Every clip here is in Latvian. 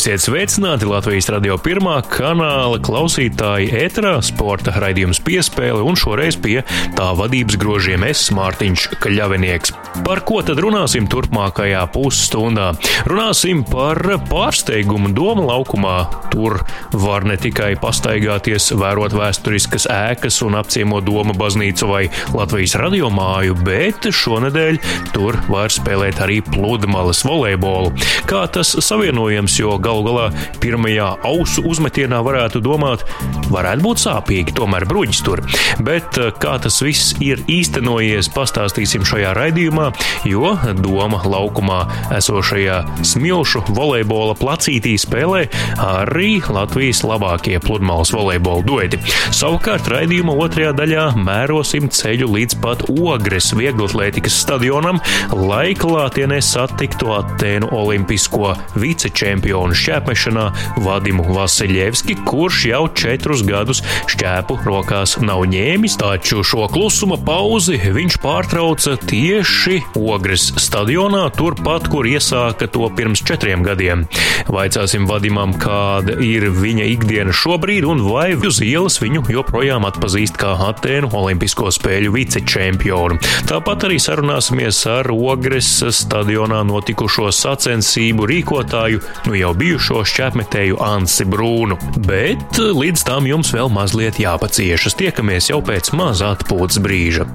Esiet sveicināti Latvijas radio pirmā kanāla klausītāji ēterā, sporta raidījums piespēle un šoreiz pie tā vadības grožiem es, Mārtiņš Kļavinieks. Par ko tad runāsim turpmākajā pusstundā? Runāsim par pārsteigumu doma laukumā. Tur var ne tikai pastaigāties, vērot vēsturiskas ēkas un apciemot doma baznīcu vai Latvijas radio māju, bet šonadēļ tur var spēlēt arī pludmales volejbolu. Kā tas savienojams, jo galu galā pirmajā ausu uzmetienā varētu domāt, varētu būt sāpīgi, tomēr bruģis tur. Bet eh, kā tas viss ir īstenojies, pastāstīsim šajā raidījumā, jo Doma laukumā esošajā smilšu volejbola placītī spēlē arī Latvijas labākie pludmales volejbola dueti. Savukārt raidījuma otrajā daļā mērosim ceļu līdz pat Ogres vieglatlētikas stadionam, lai klātienē satiktu Atēnu olimpisko vicečempionu šķēpmešanā Vadimu Vasiljevski, kurš jau četrus gadus šķēpu rokās nav ņēmis, taču šo klusuma pauzi viņš pārtrauca tieši Ogres stadionā, turpat, kur iesāka to pirms četriem gadiem. Vaicāsim Vadimam, kāda ir viņa ikdiena šobrīd un vai uz ielas viņu joprojām atpazīst kā Atēnu Olimpisko spēļu vicečempionu. Tāpat arī sarunāsimies ar Ogres stadionā notikušo sacensību rīkotāju, nu jau bijušo šķēpmetēju Ansi Brūnu. Bet līdz tam jums vēl mazliet jāpaciešas. Tiekamies jau pēc mazā atpūtas brīža.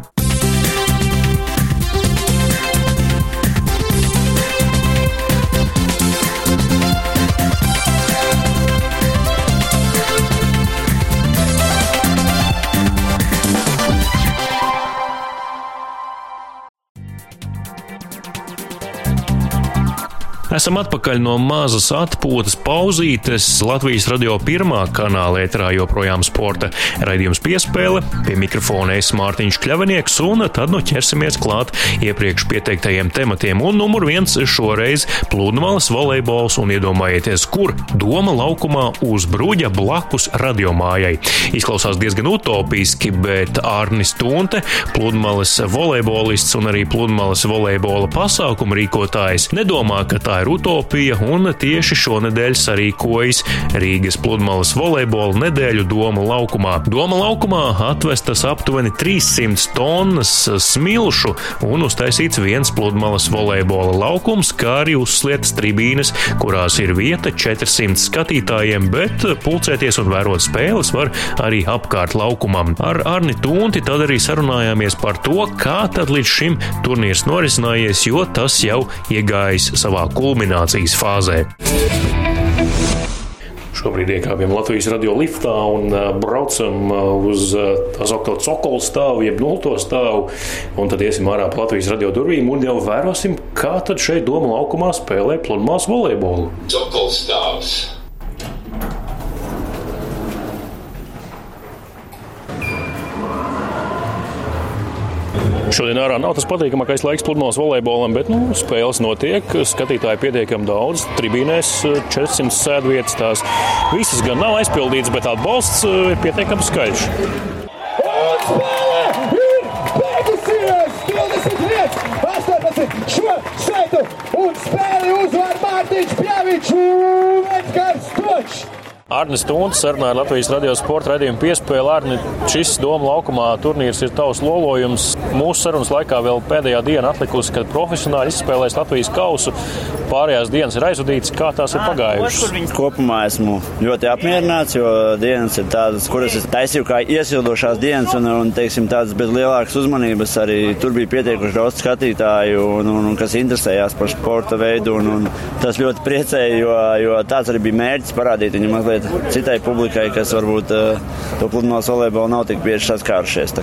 Esam atpakaļ no mazas atpūtas pauzītes. Latvijas radio pirmā kanāla ētrā joprojām sporta raidījums piespēle. Pie mikrofona es Mārtiņš Kļavinieks, un tad nu ķersimies klāt iepriekš pieteiktajiem tematiem. Un numur viens šoreiz pludmales volejbols, un iedomājieties, kur doma laukumā uz bruģa blakus radiomājai. Izklausās diezgan utopiski, bet Arnis Tunte, pludmales volejbolists un arī pludmales volejbola pasākuma rīkotājs, nedomā, ka tā ir ir utopija, un tieši šonadēļ sarīkojas Rīgas pludmales volejbola nedēļu Doma laukumā. Doma laukumā atvestas aptuveni 300 tonnas smilšu un uztaisīts viens pludmales volejbola laukums, kā arī uzslietas tribīnes, kurās ir vieta 400 skatītājiem, bet pulcēties un vērot spēles var arī apkārt laukumam. Ar Arni Tunti tad arī sarunājāmies par to, kā tad līdz šim turnīrs norisinājies, jo tas jau iegājis savā kulmā kulminācijas fāzē. Šobrīd iekāpjam Latvijas radio liftā un braucam uz tā saucamo cokolu stāvu, jeb nulto stāvu. Un tad iesim ārā pa Latvijas radio durvīm un jau vērosim, kā tad šeit doma laukumā spēlē pludmales volejbolu. Cokolu stāvs. Šodien ārā nav tas patīkamākais laiks pludmales volejbolam, bet nu, spēles notiek. Skatītāji pietiekami daudz. Tribīnēs 400 eh, sēdvietas. Tās visas gan nav aizpildītas, bet atbalsts eh, ir pietiekami skaļš. Šo sēdu un spēli uzvar Mārtiņš Pjavičs un Edgars Točs. Arnis Stunds sarunāja Latvijas radio sporta raidījumu piespēli. Arni, šis Doma laukumā turnīrs ir tavs lolojums. Mūsu sarunas laikā vēl pēdējā diena atlikusi, kad profesionāli izspēlēs Latvijas kausu. Pārējās dienas ir aizvadītas, kā tās ir pagājušas. Kopumā esmu ļoti apmierināts, jo dienas ir tādas, kuras es taisīju kā iesildošās dienas, un, un teiksim, tādas bez lielākas uzmanības. Arī tur bija pietiekuši daudz skatītāju, un, un, un kas interesējās par sporta veidu. Un, un tas ļoti priecēja, jo, jo tāds arī bija mērķis parādīt mazliet mazliet citai publikai, kas varbūt uh, to pludmales volejbolu nav tik bieži saskārušies.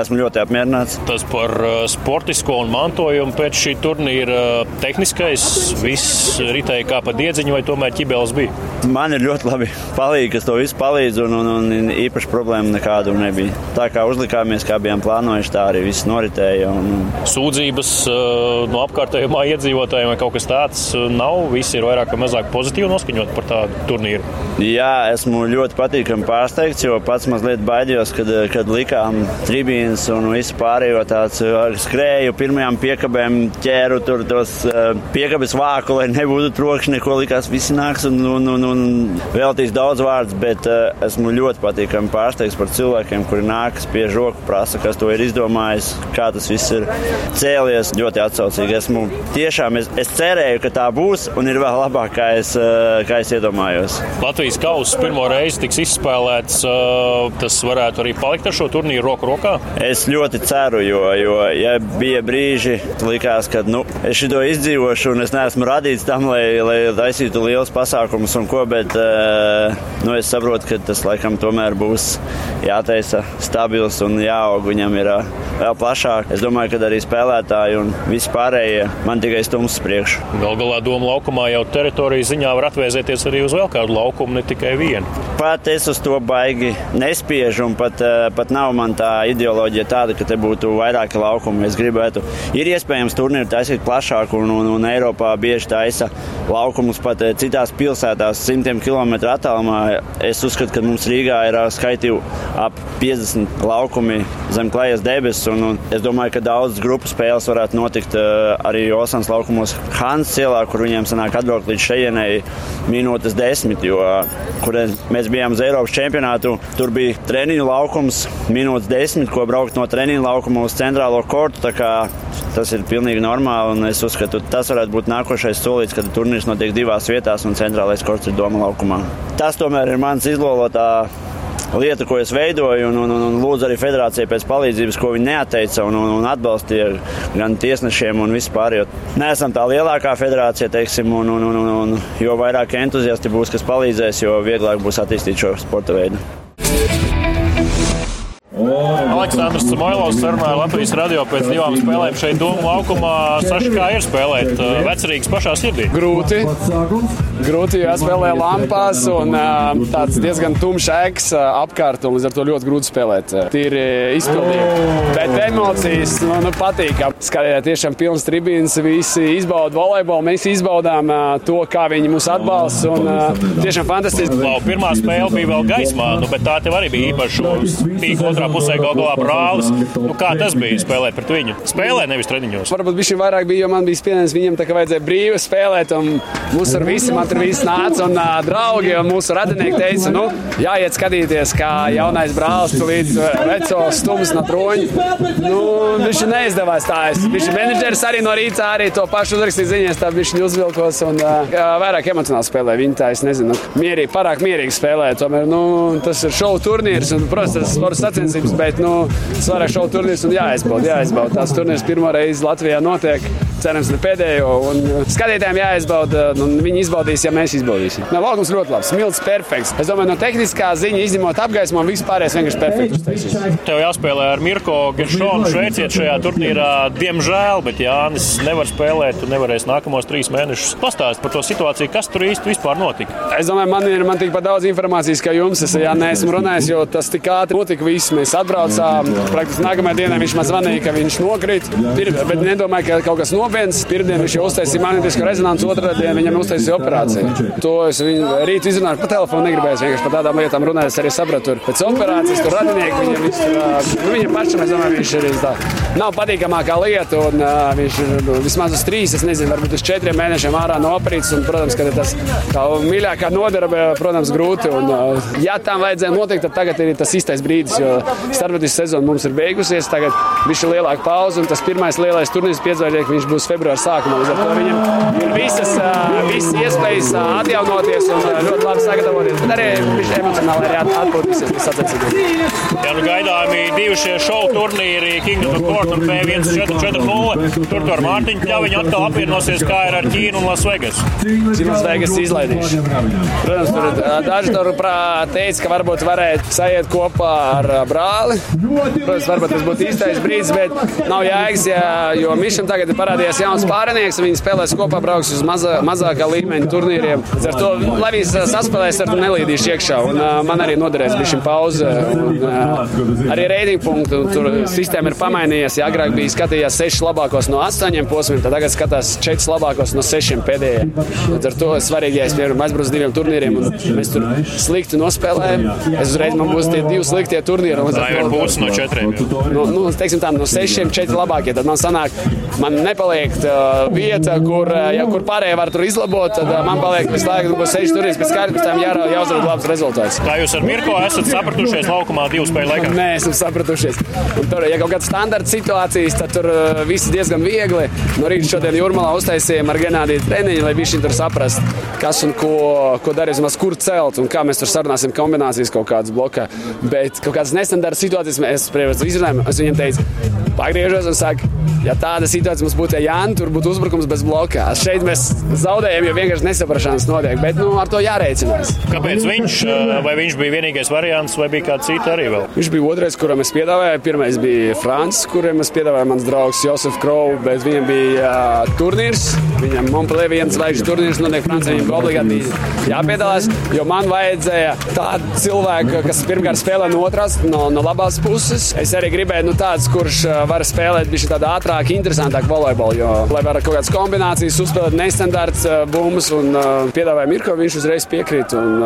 Esmu ļoti apmierināts. Tas par uh, sportisko un mantojumu pēc šī turnīra uh, tehniskais viss ritēja kā pa diedziņu, vai tomēr ķibeles bija? Man ir ļoti labi palīgi, kas to visu palīdz, un, un, un īpaši problēma nekādu nebija. Tā kā uzlikāmies, kā bijām plānojuši, tā arī viss noritēja. Un... Sūdzības uh, no apkārtējumā iedzīvotājiem vai kaut kas tāds nav. Visi ir vairāk vai mazāk pozitīvi noskaņot par tādu turnīru. Jā, esmu ļoti patīkami pārsteigts, jo pats mazliet baidījos, kad, kad likām tribīnas un visu pārējo tāds skrēju pirmajām piekabēm, ķēru tur tos piekabes vāku, lai nebūtu trokšņi, ko likās visi nāks un, un, un, un veltīs daudz vārdus, bet esmu ļoti patīkami pārsteigts par cilvēkiem, kuri nākas pie žoku, prasa, kas to ir izdomājis, kā tas viss ir cēlies. Ļoti atsaucīgi esmu. Tiešām es, es cerēju, ka tā būs un ir vēl labāk, kā es, kā es iedomājos. Latvijas kausa pirmo reizi tiks izspēlēts. Tas varētu arī palikt ar šo turnīru roku rokā? Es ļoti ceru, jo, jo ja bija brīži, likās, ka nu, es šo izdzīvošu un es neesmu radīts tam, lai, lai taisītu liels pasākumus un ko, bet nu, es saprotu, ka tas laikam tomēr būs jātaisa stabils un jāaug viņam ir vēl plašāk. Es domāju, ka arī spēlētāji un vispārējie man tikai stums priekšu. Gal galā doma laukumā jau teritorijas ziņā var atvēzēties arī uz vēl kādu laukumu, ne tikai vienu. Pat es uz to baigi nespiežu, un pat, pat nav man tā ideoloģija tāda, ka te būtu vairāki laukumi. Es gribētu, ir iespējams turnīru taisīt plašāku, un, un, un Eiropā bieži taisa laukumus pat citās pilsētās, simtiem kilometru attālumā. Es uzskatu, ka mums Rīgā ir skaitīju ap 50 laukumi zem klājas debesis, un, un es domāju, ka daudzas grupu spēles varētu notikt arī Osans laukumos Hānas cielā, kur viņiem sanāk atbraukt līdz šejienei minūtes desmit, jo kur mēs bijām uz Eiropas čempionātu, tur bija treniņu laukums minūtes desmit, ko braukt no treniņu laukuma uz centrālo kortu. Tas ir pilnīgi normāli, un es uzskatu, tas varētu būt nākošais solis, kad turnīrs notiek divās vietās un centrālais korts ir Doma laukumā. Tas tomēr ir mans izlolotā lieta, ko es veidoju, un, un, un, un lūdzu arī federācijai pēc palīdzības, ko viņi neatteica un, un, un atbalstīja gan tiesnešiem un vispār. Jo neesam tā lielākā federācija, teiksim, un, un, un, un, un jo vairāk entuziasti būs, kas palīdzēs, jo vieglāk būs attīstīt šo sporta veidu. Aleksandrs Samoilovs sarunāja Latvijas radio pēc divām spēlēm šeit Dūmu laukumā. Saši, kā ir spēlēt vecerīgas pašā sirdī? Grūti. Grūti, jo spēlē lampās un tāds diezgan tumšs ēks apkārt, un līdz ar to ļoti grūti spēlēt. Tīri izpildīt. Bet emocijas, nu, nu patīkam. Skatījā tiešām pilns tribīns, visi izbauda volejbolu, mēs izbaudām to, kā viņi mūs atbalsta, un tiešām fantastiski. Pirmā spēle bija vēl gaismā, nu, bet tā tev arī bija īpaša. Bija otrā pusē gal galā brālis. Nu, kā tas bija spēlēt pret viņu? Spēlē, nevis treniņos. Varbūt viņš vairāk bija, jo man bija spiediens viņam tā kā vajadzēja brīvi spēlēt, un mūsu ar visi man tur viss nāca, un uh, draugi un mūsu radinieki teica, nu, jāiet skatīties, kā jaunais brālis līdz veco stums no troņa. Nu, viņš neizdevās tā. Viņš menedžeris arī no rīta arī to pašu uzrakstīja ziņās, tā viņš uzvilkos un uh, vairāk emocionāli spēlē. Viņi tā, es nezinu, mierīgi, pārāk mierīgi spēlē. Tomēr, nu, tas ir šovu turnīrs, un, protams, tas ir sporta sacensības, bet, nu, svarīgāk šovu turnīrs un jāizbauda, jāizbauda. Tās turnīrs pirmo reizi Latvijā notiek cerams, ne pēdējo. Un skatītājiem jāizbauda, un viņi izbaudīs, ja mēs izbaudīsim. No laukums ļoti labs, smilts perfekts. Es domāju, no tehniskā ziņa, izņemot apgaismu, vispārējais vienkārši perfekts. Tev jāspēlē ar Mirko Geršonu šveiciet šajā turnīrā. Diemžēl, bet Jānis nevar spēlēt, tu nevarēsi nākamos trīs mēnešus. Pastāst par to situāciju, kas tur īsti vispār notika. Es domāju, man ir man tikpat daudz informācijas, kā jums. Es jā, neesmu runājis, jo tas tik ātri notika. Viss mēs atbraucām. Praktiski nākamajā dienā viņš man zvanīja, ka viņš nokrīt. Bet nedomāju, ka kaut kas nopietns. Pirmdien viņš jau uztaisīja magnetisku rezonanci, otrā dienā viņam uztaisīja operāciju. To es viņu rīt izrunāju pa telefonu, negribēju vienkārši par tādām lietām runāt. Es arī sapratu, ka pēc operācijas tur radinieki viņam visu, nu, viņam pašam, es domāju, viņš ir tā. Nav patīkamākā lieta, un uh, viņš ir nu, vismaz uz trīs, es nezinu, varbūt uz četriem mēnešiem ārā no operācijas. Un, protams, ka tas tā mīļākā nodarbe, protams, grūti. Un, uh, ja tam vajadzēja notikt, tad tagad ir tas īstais brīdis, jo starptautiskas sezona mums ir beigusies. Tagad ir lielāka pauze, un tas pirmais lielais turnīrs piedzvaigžņnieks viņš būs februāra sākumā. Līdz ar to viņam ir visas, visas iespējas atjaunoties un ļoti labi sagatavoties. Bet arī viņš emocionāli arī atpūtīsies. Jā, nu gaidāmi divi šie šovu turnīri, King of Court un P1-4-4-0. Tur tur Mārtiņa Kļaviņa atkal apvienosies, kā ir ar Ķīnu un Las Vegas. Las Vegas izlaidīšu. Protams, tur daži tur teica, ka varbūt varētu sajiet kopā ar brāli. Protams, varbūt tas būtu īstais brīdis, bet nav jēgas, ja, jo Mišam tagad ir parādījies jauns pārinieks, viņi spēlēs kopā, brauks uz mazā, mazākā līmeņa turnīriem. Ar to, lai viņi saspēlēs, ar to nelīdīšu iekšā. Un, uh, man arī noderēs šī pauze. Un, uh, arī reitingu punktu. Tur sistēma ir pamainījies. Ja agrāk bija skatījās 6 labākos no 8 posmiem, tad tagad skatās 4 labākos no 6 pēdējiem. Līdz ar to svarīgi, ja es piemēram aizbraucu diviem turnīriem un mēs tur slikti nospēlējam, es uzreiz man būs tie divi sliktie turnīri. Tā ir pusi no četriem. No, nu, teiksim tā, no sešiem četri labākie. Tad man sanāk, man nepaliek uh, vieta, kur, uh, ja, kur pārējie var tur izlabot, tad uh, man paliek visu laiku, būs seši turnīri, pēc kārtas, tam jā, jāuzrada labs rezultāts. Tā jūs ar Mirko esat sapratušies laukumā divu spēļu laikā? Nē, esam sapratušies. Un tur, ja kaut kādas standarta situācijas, tad tur uh, viss diezgan viegli. No rīta šodien Jurmalā uztaisījām ar Genādiju treniņu, lai viņi tur saprast, kas un ko, ko darīs, maz kur celt un kā mēs tur sarunāsim kombinācijas kaut kādas blokā. Bet kaut kādas nestandarta situācijas mēs izrunājām. Es viņiem teicu, pagriežos un saku, ja tāda situācija mums būtu, ja Jānis tur būtu uzbrukums bez blokā. Šeit mēs zaudējam, jo vienkārši nesaprašanās notiek. Bet nu, ar to jārēķinās. Kāpēc viņš, eh, vai viņš bija vienīgais variants, vai bija kāds cits arī vēl? Viņš bija otrais, kuram es piedāvāju. Pirmais bija Frančs, kuram es piedāvāju mans draugs Josef Krau, bet viņam bija uh, turnīrs. Viņam Montpellier viens zvaigžņu turnīrs notiek Francijā. Viņam obligāti jāpiedalās, jo man vajadzēja tādu cilvēku, kas pirmkārt spēlē no otras, no, no labās puses. Es arī gribēju nu, tāds, kurš var spēlēt viņš tādu ātrāku, interesantāku volejbolu, jo, lai varētu kaut kādas kombinācijas uzspēlēt nestandarts bumbas un uh, piedāvāja Mirko, viņš uzreiz piekrīt. Un,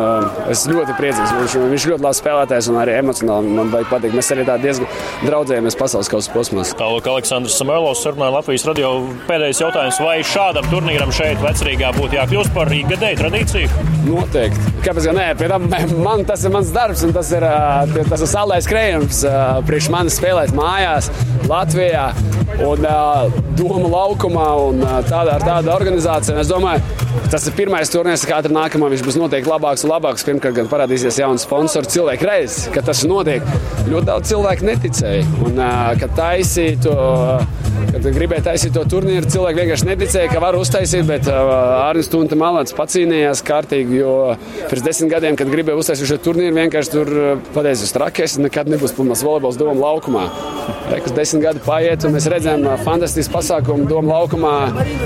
es ļoti priecīgs, viņš, viņš ļoti labs spēlētājs un arī emocionāli man patīk. Mēs arī tā diezgan draudzējamies pasaules kausa posmos. Tālāk Aleksandrs Samelovs sarunāja Latvijas radio pēdējais jautājums, vai šādam turnīram šeit vecrīgā būtu jākļūst par ikgadēju tradīciju? Noteikti. Kāpēc gan nē? Tam, man tas ir mans darbs un tas ir, tas ir saldais krējums priekš manis spēlēt mājās Latvijā un Doma laukumā un tādā ar tādu organizāciju. Es domāju, tas ir pirmais turnīrs, kā ar nākamo viņš būs noteikti labāks un labāks. Pirmkārt, gan parādīsies jauns sponsors cilvēku reizes, kad tas notiek. Ļoti daudz cilvēku neticēja. Un, kad taisītu, kad gribēja taisīt to turnīru, cilvēki vienkārši neticēja, ka var uztaisīt, bet Arnēs Tunte Malants pacīnījās kārtīgi, jo pirms desmit gadiem, kad gribēja uztaisīt šo turnīru, vienkārši tur pateica uz trakēs, nekad nebūs pludmales volejbols doma laukumā. Rekas desmit gadi paiet, un mēs redzam fantastisku pasākumu doma laukumā,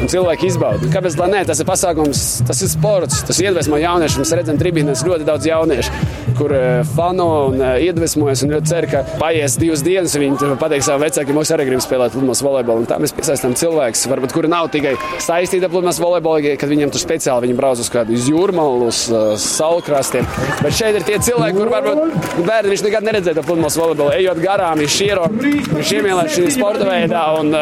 un cilvēki izbauda. Kāpēc tā nē, tas ir pasākums, tas ir sports, tas iedvesmo jauniešus. Mēs redzam tribīnēs ļoti daudz jauniešu, kur fano un iedvesmojas, un ļoti ceru, ka paies divas dienas, viņi pateiks savam vecākiem, mums arī grib spēlēt pludmales volejbolu, un tā mēs piesaistām cilvēkus, varbūt, kuri nav tikai saistīti ar pludmales volejbolu, kad viņiem tur speciāli viņi brauc uz kādu uz jūrmalu, uz uh, saulkrastiem. Bet šeit ir tie cilvēki, kur varbūt bērni viņš nekad neredzēja to pludmales volejbolu. Ejot garām, viņš iero, viņš iemīlēs šī sporta veidā, un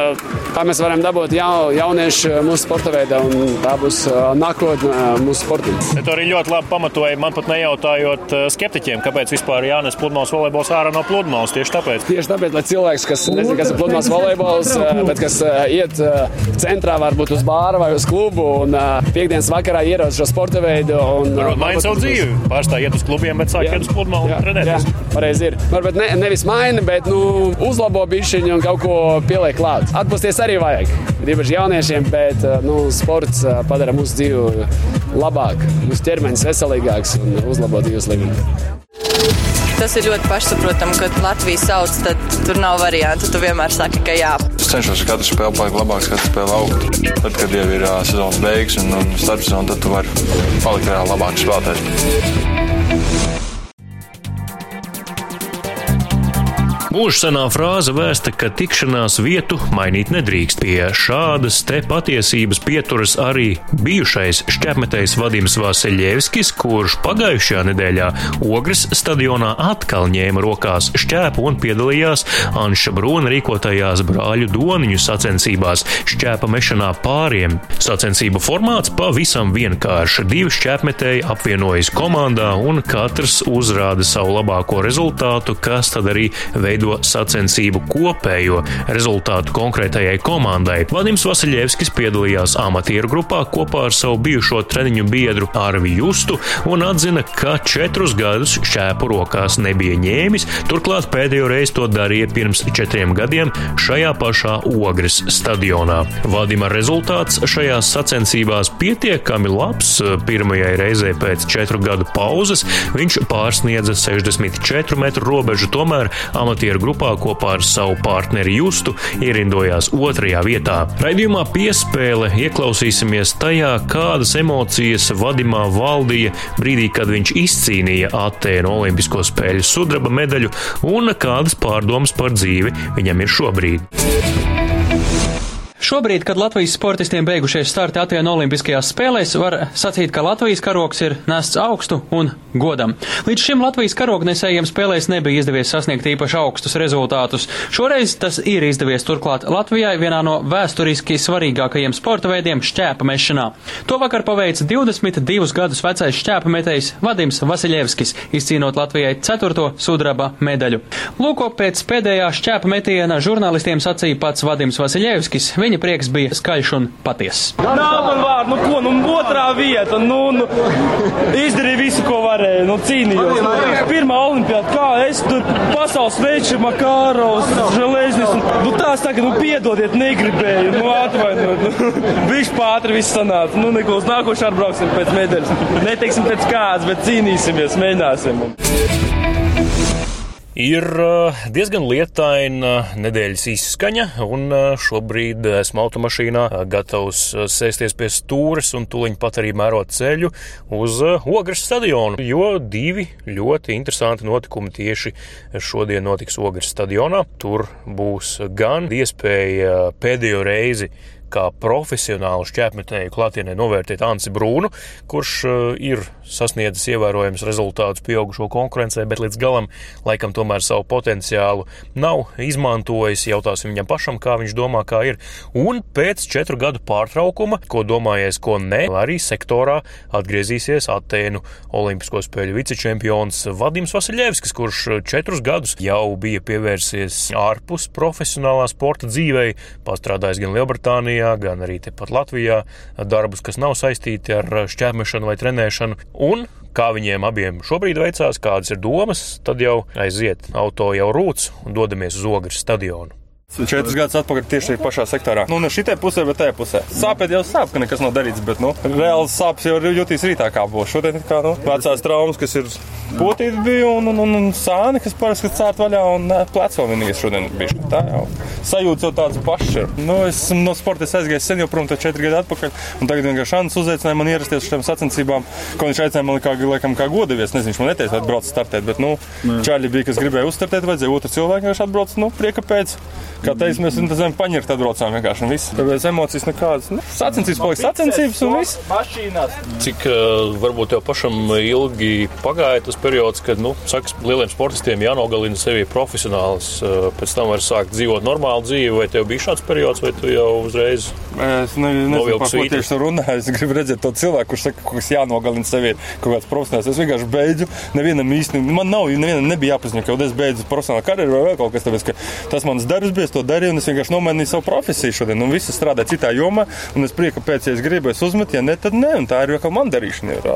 tā mēs varam dabūt jau, jauniešu mūsu sporta veidā, un tā būs nākotne uh, mūsu sportam. Tu arī ļoti labi pamatoji, man pat nejautājot skeptiķiem, kāpēc vispār jānes pludmales volejbols ārā no pludmales. Tieši tāpēc. Tieši tāpēc, lai cilvēks, kas nezina, kas ir pludmales volejbols, bet kas iet centrā, varbūt uz bāru vai uz klubu, un piekdienas vakarā ierodas šo sporta veidu. Un, Varbūt maina savu dzīvi. Pārstāj iet uz klubiem, bet sāk iet uz pludmali un trenēties. Pareizi ir. Varbūt ne, nevis maina, bet nu, uzlabo bišķiņu un kaut ko pieliek klāt. Atpūsties arī vajag. Īpaši jauniešiem, bet nu, sports padara mūsu dzīvi labāk, mūsu ķermenis veselīgāks un uzlabo dzīves līmeni. Tas ir ļoti pašsaprotami, kad Latvija sauc, tad tur nav variantu. Tu vienmēr saki, ka jā. Es cenšos katru spēli palikt labāks, katru spēli augt. Tad, kad jau ir uh, sezonas beigas un, un starpsezona, tad tu vari palikt vēl labāks spēlētājs. Mūžsenā frāze vēsta, ka tikšanās vietu mainīt nedrīkst. Pie šādas te patiesības pieturas arī bijušais šķepmetējs Vadims Vasiljevskis, kurš pagājušajā nedēļā Ogres stadionā atkal ņēma rokās šķēpu un piedalījās Anša Brūna rīkotajās brāļu doniņu sacensībās šķēpa mešanā pāriem. Sacensību formāts pavisam vienkārši. Divi šķēpmetēji apvienojas komandā un katrs uzrāda savu labāko rezultātu, kas tad arī veido veido sacensību kopējo rezultātu konkrētajai komandai. Vadims Vasiljevskis piedalījās amatieru grupā kopā ar savu bijušo treniņu biedru Arvi Justu un atzina, ka četrus gadus šķēpu rokās nebija ņēmis, turklāt pēdējo reizi to darīja pirms četriem gadiem šajā pašā Ogres stadionā. Vadima rezultāts šajās sacensībās pietiekami labs. Pirmajai reizē pēc četru gadu pauzes viņš pārsniedza 64 metru robežu, tomēr amatieru amatieru grupā kopā ar savu partneri Justu ierindojās otrajā vietā. Raidījumā piespēle ieklausīsimies tajā, kādas emocijas Vadimā valdīja brīdī, kad viņš izcīnīja Atēnu Olimpisko spēļu sudraba medaļu un kādas pārdomas par dzīvi viņam ir šobrīd. Šobrīd, kad Latvijas sportistiem beigušies starti Atvenu Olimpiskajās spēlēs, var sacīt, ka Latvijas karoks ir nests augstu un godam. Līdz šim Latvijas karognesējiem spēlēs nebija izdevies sasniegt īpaši augstus rezultātus. Šoreiz tas ir izdevies turklāt Latvijai vienā no vēsturiski svarīgākajiem sporta veidiem - šķēpa mešanā. To vakar paveica 22 gadus vecais šķēpa metējs Vadims Vasiljevskis, izcīnot Latvijai ceturto sudraba medaļu. Lūko pēc pēdējā šķēpa metiena žurnālistiem sacīja pats Vadims Vasiljevskis. Viņa prieks bija skaļš un patiess. Nav man vārdu, nu ko, nu otrā vieta, nu, nu izdarīju visu, ko varēju, nu cīnījos. Nu, pirmā olimpiāda, kā es tur pasaules veids, Makārovs, Železnis, un, nu tās tagad, nu piedodiet, negribēju, nu atvainot, nu, viņš pātri viss sanāca, nu neko uz nākošu atbrauksim pēc medaļas. Neteiksim pēc kādas, bet cīnīsimies, mēģināsim. Ir eh, diezgan lietaina nedēļas izskaņa, un eh, šobrīd esmu automašīnā eh, gatavs sēsties pie stūres un tuliņ pat arī mērot ceļu uz Ogres stadionu, jo divi ļoti interesanti notikumi tieši šodien notiks Ogres stadionā. Tur būs gan iespēja pēdējo reizi kā profesionālu šķērsmetēju klātienē novērtēt Ansi Brūnu, kurš uh, ir sasniedzis ievērojams rezultātus pieaugušo konkurencē, bet līdz galam laikam tomēr savu potenciālu nav izmantojis. Jautāsim viņam pašam, kā viņš domā, kā ir. Un pēc četru gadu pārtraukuma, ko domājies, ko ne, arī sektorā atgriezīsies Atēnu Olimpisko spēļu vicečempions Vadims Vasiljevskis, kurš četrus gadus jau bija pievērsies ārpus profesionālā sporta dzīvei, pastrādājis gan Lielbritānijā, Igaunijā, gan arī tepat Latvijā darbus, kas nav saistīti ar šķērmešanu vai trenēšanu. Un kā viņiem abiem šobrīd veicās, kādas ir domas, tad jau aiziet auto jau rūts un dodamies uz Ogres stadionu. Četrus gadus atpakaļ tieši pašā sektorā. Nu, ne šitai pusē, bet tajā pusē. Sāpēt jau sāp, ka nekas nav darīts, bet, nu, reāls sāpes jau jutīs rītā kā būs. Šodien kā, nu, vecās traumas, kas ir potīti bija un, un, un, un sāni, kas parasti cērt vaļā un plecs vēl vienīgais šodien bija. Tā jau sajūta jau tāds pašs ir. Nu, es no sporta aizgājis sen jau prom, tad četri gadi atpakaļ. Un tagad vienkārši Šāns uzaicināja man ierasties uz šīm sacensībām, ko viņš aicināja man kā, laikam, kā godavies. Nezinu, viņš man neteica, atbrauc startēt, bet, nu, čāļi bija, kas gribēja uzstartēt, vajadzēja otru cilvēku, viņš atbrauc, nu, prieka pēc. Kā teicu, mēs zem paņirt atbraucām vienkārši un viss. Tāpēc emocijas nekādas. Nu, sacensības paliks sacensības un viss. Mašīnās. Cik uh, varbūt tev pašam ilgi pagāja tas periods, kad, nu, saka, lieliem sportistiem jānogalina sevi profesionāls, uh, pēc tam var sākt dzīvot normālu dzīvi, vai tev bija šāds periods, vai tu jau uzreiz? Es ne, nezinu, par ko tieši runāju. Es gribu redzēt to cilvēku, kurš saka, kas jānogalina sevi kaut kāds profesionāls. Es vienkārši beidzu, nevienam īsti, man nav, nevienam nebija jāpaziņo, ka es beidzu profesionālu karjeru vai vēl kaut kas, tāpēc, ka tas mans darbs bija es to darīju, un es vienkārši nomainīju savu profesiju šodien. Un viss strādā citā jomā, un es prieku pēc, ja es gribu, es uzmetu, ja ne, tad nē, un tā ir jau man darīšana. Ir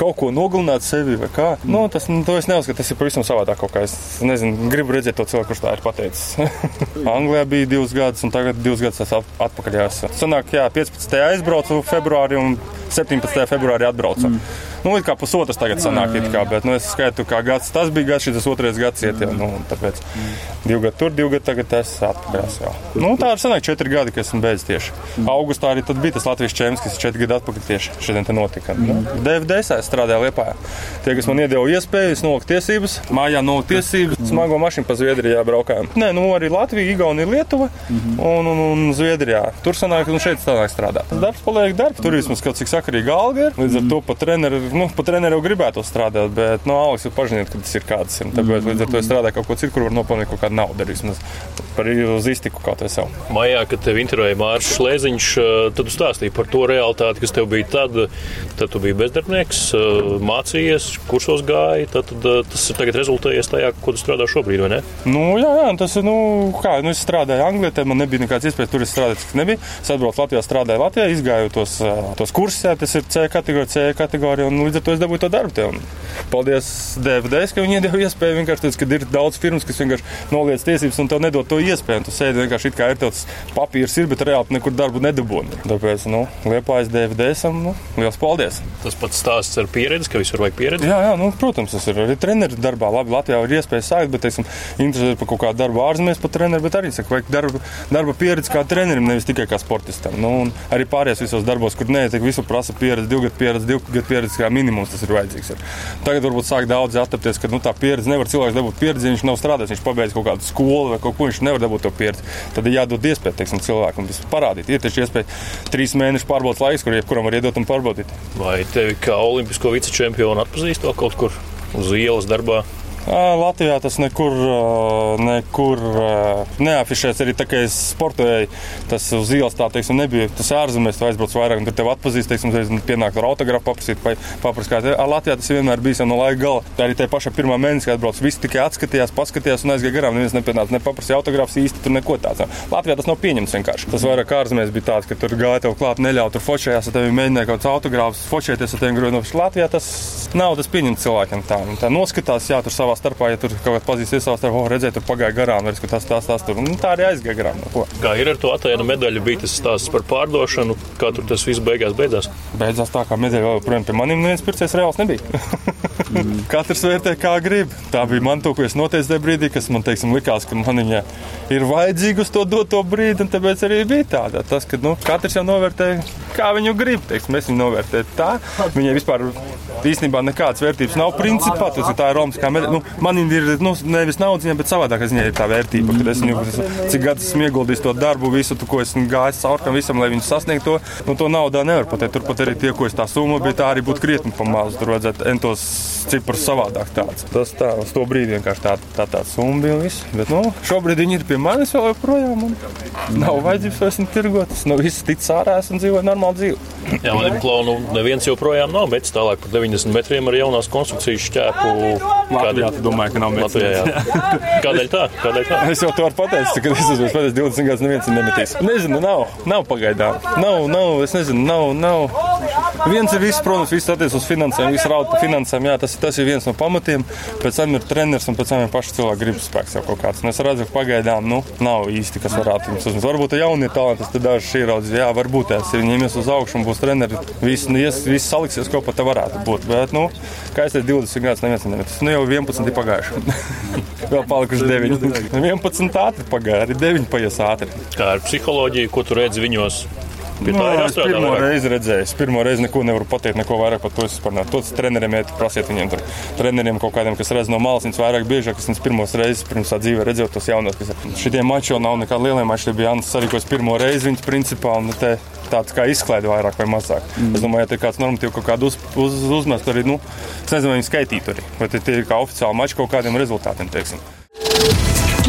kaut ko nogalināt sevi vai kā. Nu, tas, nu, to es neuzskatu, tas ir pavisam savādāk kaut kā. Es nezinu, gribu redzēt to cilvēku, kurš tā ir pateicis. Anglijā bija divus gadus, un tagad divus gadus atpakaļ jāsaka. Sanāk, jā, 15. aizbraucu februārī un 17. februārī atbraucu. Mm. Nu, kā pusotras tagad sanāk, kā, bet nu, es skaitu, kā gads tas bija gads, šis otrais gads iet jau. Nu, tāpēc divi gadi tur, divi gadi tagad es atpakaļ. Nu, tā ir sanāk četri gadi, kas esmu beidzis tieši. Augustā arī bija tas Latvijas čempions, kas četri gadi atpakaļ tieši šodien te notika. Nu, DFDS es strādāju Liepājā. Tie, kas man iedeva iespēju, es noliku tiesības, mājā noliku tiesības, smago mašīnu pa Zviedrijā braukājām. Nē, nu arī Latvija, Igaunija, Lietuva un, un, un Zviedrijā. Tur sanāk, un šeit sanāk strādāt. Darbs paliek darbs. Tur vismaz kaut cik sakarīgi alga ir. Līdz ar to pat treneri nu, pat treneru gribētu strādāt, bet no nu, Aleks jau pažiniet, ka tas ir kāds. Ir. Tāpēc līdz ar to strādāju kaut ko citu, kur var nopelnīt kaut kādu naudu. Vismaz par uz iztiku kaut kā sev. Maijā, kad tev intervēja Mārcis Šlēziņš, tad tu stāstīji par to realitāti, kas tev bija tad. Tad tu biji bezdarbnieks, mācījies, kursos gāji. Tad, tad tas ir tagad rezultējies tajā, ko tu strādā šobrīd, vai ne? Nu, jā, jā, tas ir, nu, kā, nu, es strādāju Anglijā, tad man nebija nekāds iespējas tur strādāt, kas nebija. Es atbraucu Latvijā, strādāju Latvijā, izgāju tos, tos kursus, jā, tas ir C kategorija, C kategorija, un līdz ar to es dabūju to darbu. Te, paldies DFDS, ka viņi iedeva iespēju. Vienkārši tāds, ka ir daudz firmas, kas vienkārši noliedz tiesības un tev nedod to iespēju. Tu sēdi vienkārši it kā ir tāds papīrs, ir, bet reāli nekur darbu nedabūni. Tāpēc, nu, liepājas DFDS, nu, liels paldies! Tas pats stāsts ar pieredzi, ka visur vajag pieredzi. Jā, jā nu, protams, tas ir arī treneru darbā. Labi, Latvijā ir iespēja sākt, bet, teiksim, interesē par kaut kādu darbu ārzemēs par treneru, bet arī saka, vajag darba, darba pieredzi kā trenerim, nevis tikai kā sportistam. Nu, arī pārējās visos darbos, kur nē, visur prasa pieredzi, divu gadu pieredzi, divu gadu pieredzi kā minimums tas ir vajadzīgs. Ir. Tagad varbūt sāk daudz attapties, ka nu, tā pieredze nevar cilvēks dabūt pieredzi, viņš nav strādājis, viņš pabeidz kaut kādu skolu vai kaut ko, viņš nevar dabūt to pieredzi. Tad ir jādod iespēja teiksim, cilvēkam parādīt. Ir taču iespēja trīs mēnešu pārbaudas laiks, kur jebkuram var iedot un pārbaudīt. Vai tevi kā olimpisko vicečempionu atpazīst to kaut kur uz ielas darbā? Latvijā tas nekur, nekur neafišēts. Arī tā kā es sportēju, tas uz ielas tā teiksim, nebija. Tas ārzemēs aizbrauc vairāk, un tur tev atpazīst, teiksim, pienākt ar autografu, paprasīt, te. Latvijā tas vienmēr bijis no laika gala. Tā arī tajā pašā pirmā mēnesī, kad atbrauc, visi tikai atskatījās, paskatījās un aizgāja garām. Neviens nepienāca, nepaprasīja autografus īsti, tur neko tādu. Latvijā tas nav pieņemts vienkārši. Tas vairāk ārzemēs bija tāds, ka tur gāja tev klāt, neļauj tur fočējās, ar tevi mēģināja kaut kāds autografus, fočēties ar tevi grūti. Latvijā tas nav tas pieņemts cilvēkiem tā. Tā noskatās, jā, tur savā starpā, ja tur kaut kādā pazīstas savā starpā, oh, redzēt, tur pagāja garām, redz, ka tas, tas, tas tur. Nu, tā arī aizgāja garām. No kā ir ar to attēlu medaļu, bija tas stāsts par pārdošanu, kā tur tas viss beigās beidzās? Beidzās tā, kā medaļa joprojām pie maniem neviens pircējs reāls nebija. mm. Katrs vērtē, kā grib. Tā bija man to, ko es noteicu tajā brīdī, kas man teiksim, likās, ka man viņa ir vajadzīga uz to doto brīdi, un tāpēc arī bija tāda. Tas, ka nu, katrs jau novērtē, kā viņu grib. Teiksim, es viņu novērtēju tā. Viņai vispār īstenībā nekādas vērtības nav. Principā tas ir tā romantiskā medaļa. Nu, man ir nu, nevis naudas, bet savādāk ziņā ir tā vērtība. Kad es viņu, cik gadus esmu ieguldījis to darbu, visu, to, ko esmu gājis cauri tam visam, lai viņu sasniegtu, to, nu, to naudā nevar pateikt. Turpat arī tie, ko es tā summa, bet tā arī būtu krietni pamazs. Tur vajadzētu entos ciprus savādāk tāds. Tas tā, uz to brīdi vienkārši tā, tā, tā summa bija viss. Bet, nu, šobrīd viņi ir pie manis vēl joprojām. Nav vajadzības vairs tirgot. Es no visas tic ārā un dzīvoju normālu dzīvi. Jā, man ir klauna, nu, neviens joprojām nav metis tālāk par 90 metriem ar jaunās konstrukcijas šķēpu. Kādēļ tu domāji, ka nav jā. Kādēļ tā? Kādēļ tā? Es jau to varu pateikt, ka es esmu pateicis 20 gadus, neviens nemetīs. Nezinu, nav, nav pagaidām. Nav, nav, es nezinu, nav, nav. Viens ir viss, protams, viss attiec uz finansēm, viss raud par finansēm. Jā, tas, tas ir viens no pamatiem. Pēc tam ir treneris un pēc tam ir paši cilvēki gribas spēks jau kaut kāds. Un es redzu, ka pagaidām, nu, nav īsti, kas varētu jums uzmanīt. Varbūt jaunie talanti, tad daži šī raudzes, jā, varbūt tās ir viņiem ies uz augšu un būs treneri. Viss, viss, viss saliksies kopā, tā varētu būt. Bet, nu, kā es teicu, 20 gadus neviens nemet. Nu, jau 11 ir pagājuši. Vēl palikuši 9. 11 ātri pagāja, arī 9 paies ātri. Kā ar psiholoģiju, ko tu redzi viņos? Pie no, es pirmo vairāk. reizi redzēju. Es pirmo reizi neko nevaru pateikt, neko vairāk par to. Es par to treneriem iet, prasiet viņiem, tur, treneriem kaut kādiem, kas redz no malas, viņas vairāk biežāk, kas viņas pirmos reizes pirms tā dzīvē redzēju tos jaunos. Kas šitie mači jau nav nekādi lielie mači. Tie bija Jānis Sarikos pirmo reizi viņas principā. Un te, tāds kā izklaide vairāk vai mazāk. Mm. Es domāju, ja tur kāds normatīvs kaut kādu uz, uz, uzmest arī, nu, es nezinu, vai viņi skaitītu arī. Vai tie ir kā oficiāli mači kaut kādiem rezultātiem, teiksim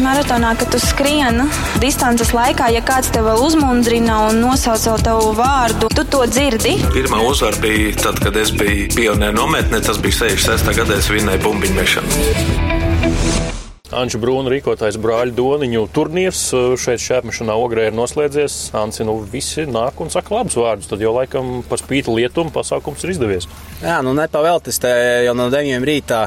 maratonā, kad tu skrieni distances laikā, ja kāds tev uzmundrina un nosauc tavu vārdu, tu to dzirdi. Pirmā uzvara bija tad, kad es biju pionieru nometnē, tas bija 66. gadā, es vinēju bumbiņu mešanu. Anča Brūna rīkotājs brāļu Doniņu turnīrs šeit šķērpmešanā ogrē ir noslēdzies. Anci, nu visi nāk un saka labus vārdus, tad jau laikam par spīti lietumu pasākums ir izdevies. Jā, nu nepavēltis te jau no 9 rītā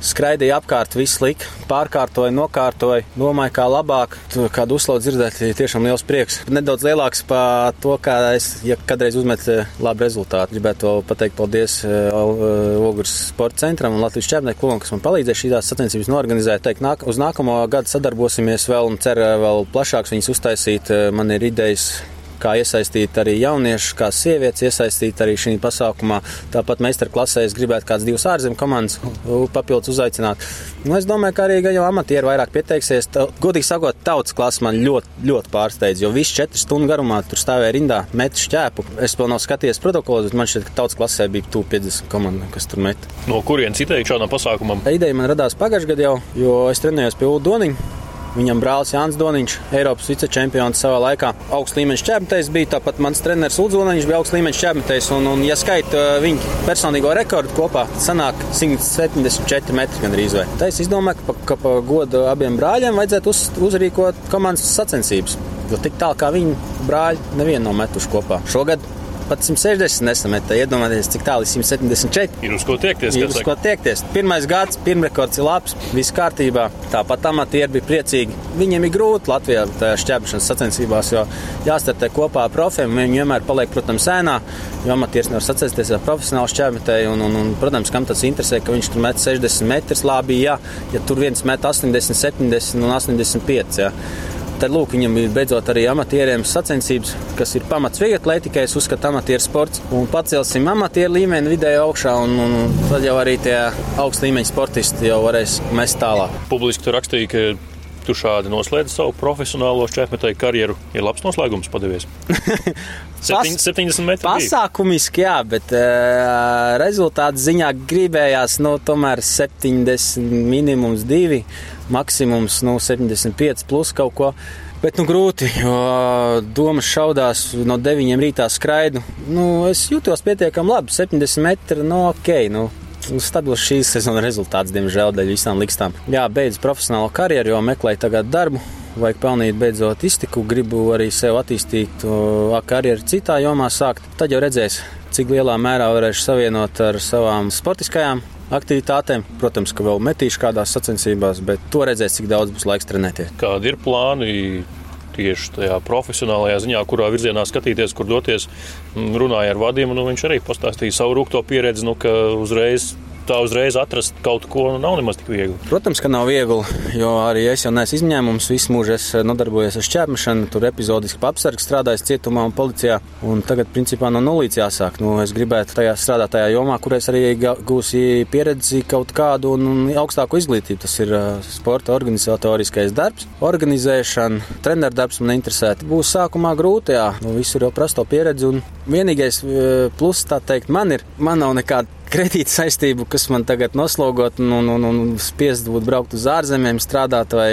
Skraidīja apkārt, viss lika, pārkārtoja, nokārtoja, domāju, kā labāk. Kādu uzslavu dzirdēt, ir tiešām liels prieks. Nedaudz lielāks par to, kā es, ja kādreiz uzmetu eh, labu rezultātu. Gribētu pateikt paldies eh, eh, Ogres sporta centram un Latvijas čempionāta klubam, kas man palīdzēja šīs sacensības norganizēt. Teikt, nāk, uz nākamo gadu sadarbosimies vēl un ceru vēl plašāks viņus uztaisīt. Man ir idejas kā iesaistīt arī jauniešus, kā sievietes iesaistīt arī šī pasākumā. Tāpat meistarklasē es gribētu kādas divas ārzemju komandas papildus uzaicināt. Nu, es domāju, ka arī jau amatieri vairāk pieteiksies. Tā, godīgi sakot, tautas klasa man ļoti, ļoti pārsteidz, jo viss četras stundu garumā tur stāvēja rindā, met šķēpu. Es vēl nav skatījies protokolus, bet man šķiet, ka tautas klasē bija 50 komanda, kas tur met. No kurienes ideja šādam pasākumam? Ideja man radās pagājušajā gadā jau, jo es trenējos pie Udoniņa. Viņam brālis Jānis Doniņš, Eiropas vicečempions savā laikā. Augsts līmenis čempionāts bija, tāpat mans treneris Uldzonis bija augsts līmenis čempionāts. Un, un, ja skaita uh, viņa personīgo rekordu kopā, tad sanāk 174 metri gandrīz vai. Tā es izdomāju, ka, ka pa godu abiem brāļiem vajadzētu uz, uzrīkot komandas sacensības. Jo tik tālu kā viņi brāļi, nevienu nav metuši kopā. Šogad pat 160 nesameta. Iedomājieties, cik tālu ir 174. Ir uz ko tiekties. Ir uz ko tiekties. Pirmais gads, pirmrekords ir labs, viss kārtībā. Tāpat amatieri bija priecīgi. Viņiem ir grūti Latvijā šķērsšanas sacensībās, jo jāstartē kopā ar profiem. Viņi vienmēr paliek, protams, sēnā, jo amatieris nevar sacensties ar profesionālu šķērsmetēju. Un, un, un, protams, kam tas interesē, ka viņš tur met 60 metrus labi, jā, ja tur viens met 80, 70 un 85. Jā. Tad lūk, viņam ir beidzot arī amatieriem sacensības, kas ir pamats vieglatlētikai. Es uzskatu, amatieru sports. Un pacelsim amatieru līmeni vidēji augšā, un, un tad jau arī tie augsta līmeņa sportisti jau varēs mest tālāk. Publiski tur rakstīja, ka tu šādi noslēdz savu profesionālo šķērsmetēju karjeru. Ir labs noslēgums padevies. 7, 70 metru. Pasākumiski, jā, bet uh, rezultātu ziņā gribējās nu, tomēr 70 minimums 2 maksimums nu, 75 plus kaut ko. Bet nu, grūti, jo domas šaudās no 9 rītā skraidu. Nu, es jūtos pietiekami labi. 70 metri, no nu, ok. Nu, Stabils šīs sezonas rezultāts, diemžēl, dēļ visām likstām. Jā, beidz profesionālo karjeru, jo meklēju tagad darbu. Vajag pelnīt beidzot iztiku, gribu arī sev attīstīt karjeru citā jomā sākt. Tad jau redzēs, cik lielā mērā varēšu savienot ar savām sportiskajām aktivitātēm. Protams, ka vēl metīšu kādās sacensībās, bet to redzēs, cik daudz būs laiks trenēties. Kādi ir plāni? Tieši tajā profesionālajā ziņā, kurā virzienā skatīties, kur doties, runāja ar vadību. Nu, viņš arī pastāstīja savu rūkto pieredzi, nu, ka uzreiz tā uzreiz atrast kaut ko nav nemaz tik viegli. Protams, ka nav viegli, jo arī es jau neesmu izņēmums. Visu mūžu es nodarbojos ar šķērmešanu, tur epizodiski apsargs strādājis cietumā un policijā. Un tagad, principā, no nulles jāsāk. Nu, es gribētu tajā strādāt tajā jomā, kur es arī gūsi pieredzi kaut kādu un, augstāku izglītību. Tas ir uh, sporta organizatoriskais darbs, organizēšana, treneru darbs man interesē. Būs sākumā grūti, jā, nu, visur jau prasto pieredzi. Un vienīgais plus, tā teikt, man ir, man nav nekāda kredīta saistību, kas man tagad noslogot un, un, un, un spiest būt braukt uz ārzemēm, strādāt, vai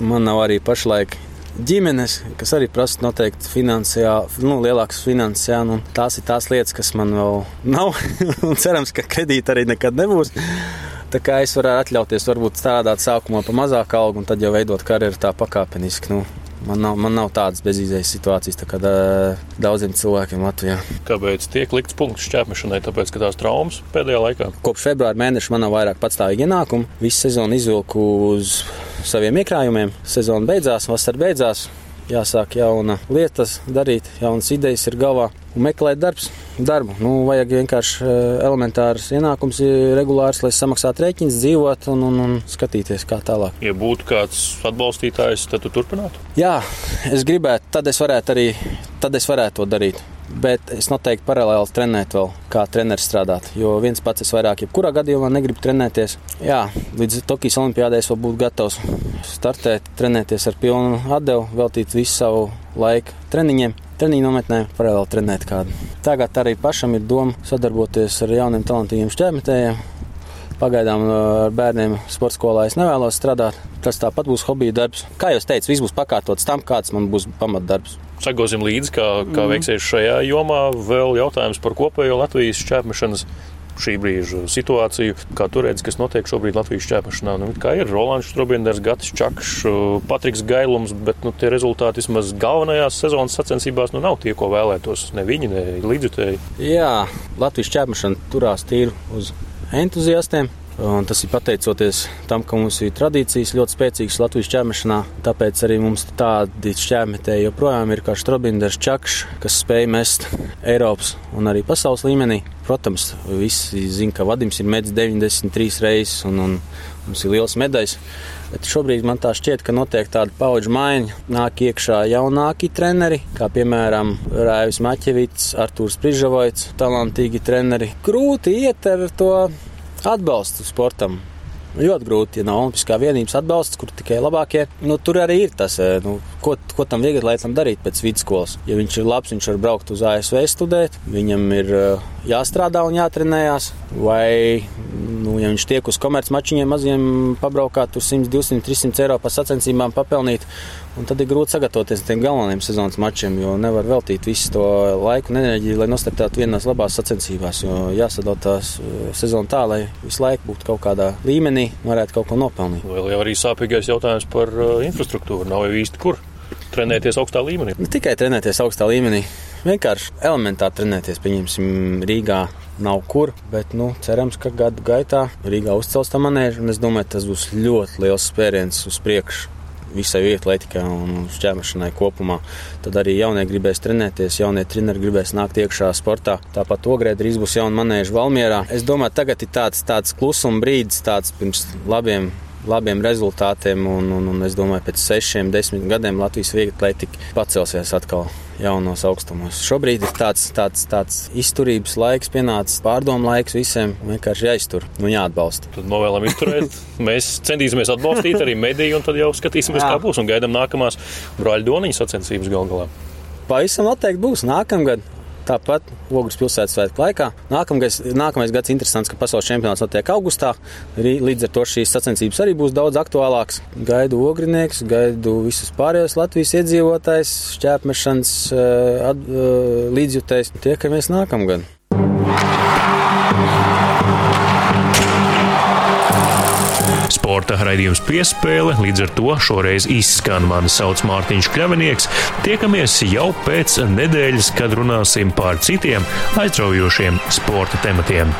man nav arī pašlaik ģimenes, kas arī prasa noteikti finansiāli, nu, lielākas finanses. Jā, nu, tās ir tās lietas, kas man vēl nav. un cerams, ka kredīta arī nekad nebūs. Tā kā es varu atļauties, varbūt strādāt sākumā pa mazāku algu, un tad jau veidot karjeru tā pakāpeniski. Nu, Man nav, man nav tādas bezizējas situācijas, tā kā daudziem cilvēkiem Latvijā. Kāpēc tiek likts punkts šķērmešanai? Tāpēc, ka tās traumas pēdējā laikā. Kopš februāra mēneša man nav vairāk patstāvīgi ienākumu. Visu sezonu izvilku uz saviem iekrājumiem. Sezona beidzās, vasara beidzās jāsāk jauna lietas darīt, jaunas idejas ir galvā un meklēt darbs, darbu. Nu, vajag vienkārši eh, elementārs ienākums, regulārs, lai samaksātu rēķins, dzīvot un, un, un skatīties, kā tālāk. Ja būtu kāds atbalstītājs, tad tu turpinātu? Jā, es gribētu, tad es varētu arī, tad es varētu to darīt bet es noteikti paralēli trenētu vēl, kā treneris strādāt. Jo viens pats es vairāk, jebkurā gadījumā negribu trenēties. Jā, līdz Tokijas Olimpijādē es vēl būtu gatavs startēt, trenēties ar pilnu atdevu, veltīt visu savu laiku treniņiem. Treniņu nometnē paralēli trenēt kādu. Tagad arī pašam ir doma sadarboties ar jauniem talantīgiem šķērmetējiem. Pagaidām uh, ar bērniem sporta skolā es nevēlos strādāt. Tas tāpat būs hobija darbs. Kā jau teicu, viss būs pakārtots tam, kāds man būs pamatdarbs sekosim līdzi, kā, kā mm. veiksies šajā jomā. Vēl jautājums par kopējo Latvijas šķērpmešanas šī brīža situāciju. Kā tu redzi, kas notiek šobrīd Latvijas šķērpašanā? Nu, kā ir Rolands Strunke, Gatis Čakšs, Patriks Gailums, bet nu, tie rezultāti vismaz galvenajās sezonas sacensībās nu, nav tie, ko vēlētos ne viņi, ne līdzjutēji. Jā, Latvijas šķērpašana turās tīri uz entuziastiem. Un tas ir pateicoties tam, ka mums ir tradīcijas ļoti spēcīgas Latvijas ķēmešanā. Tāpēc arī mums tādi šķēmetēji joprojām ir kā Strabinders Čakš, kas spēj mest Eiropas un arī pasaules līmenī. Protams, visi zina, ka Vadims ir medis 93 reizes un, un mums ir liels medaļas. Bet šobrīd man tā šķiet, ka notiek tāda paudžu maiņa. Nāk iekšā jaunāki treneri, kā piemēram Rājus Maķevits, Artūrs Prižavoits, talantīgi treneri. Grūti iet ar to atbalstu sportam. Ļoti grūti, ja nav Olimpiskā vienības atbalsts, kur tikai labākie. Nu, tur arī ir tas, eh, nu, ko, ko tam vieglatlētam darīt pēc vidusskolas. Ja viņš ir labs, viņš var braukt uz ASV studēt, viņam ir eh, jāstrādā un jātrenējās. Vai, nu, ja viņš tiek uz komercmačiņiem maziem, pabraukāt tur 100, 200, 300 eiro par sacensībām papelnīt tad ir grūti sagatavoties tiem galvenajiem sezonas mačiem, jo nevar veltīt visu to laiku un enerģiju, lai nostartētu vienās labās sacensībās. Jo jāsadala tās uh, sezona tā, lai visu laiku būtu kaut kādā līmenī, varētu kaut ko nopelnīt. Vēl jau arī sāpīgais jautājums par uh, infrastruktūru. Nav jau īsti kur trenēties augstā līmenī. Ne tikai trenēties augstā līmenī. Vienkārši elementāri trenēties. Pieņemsim, Rīgā nav kur, bet nu, cerams, ka gadu gaitā Rīgā uzcels tā manēža. Es domāju, tas būs ļoti liels spēriens uz priekšu visai vietlaikai un šķērmešanai kopumā. Tad arī jaunie gribēs trenēties, jaunie treneri gribēs nākt iekšā sportā. Tāpat ogrē drīz būs jauna manēža Valmierā. Es domāju, tagad ir tāds, tāds klusuma brīdis, tāds pirms labiem labiem rezultātiem. Un, un, un es domāju, ka pēc sešiem, desmit gadiem Latvijas viegla atlētika pacelsies atkal jaunos augstumos. Šobrīd ir tāds, tāds, tāds izturības laiks, pienācis pārdomu laiks visiem. Vienkārši jāiztur un jāatbalsta. Tad novēlam izturēt. Mēs centīsimies atbalstīt arī mediju, un tad jau skatīsimies, Jā. kā būs. Un gaidām nākamās brāļu doniņu sacensības gal galā. Pavisam noteikti būs nākamgad. Tāpat Ogres pilsētas svētku laikā. Nākamais, nākamais gads interesants, ka pasaules čempionāts notiek augustā. Līdz ar to šīs sacensības arī būs daudz aktuālākas. Gaidu ogrinieks, gaidu visus pārējos Latvijas iedzīvotājus, šķērpmešanas eh, eh, līdzjutējs. Tiekamies nākamgad! Sporta raidījums piespēle, līdz ar to šoreiz izskan mani sauc Mārtiņš Kļavinieks. Tiekamies jau pēc nedēļas, kad runāsim par citiem aizraujošiem sporta tematiem.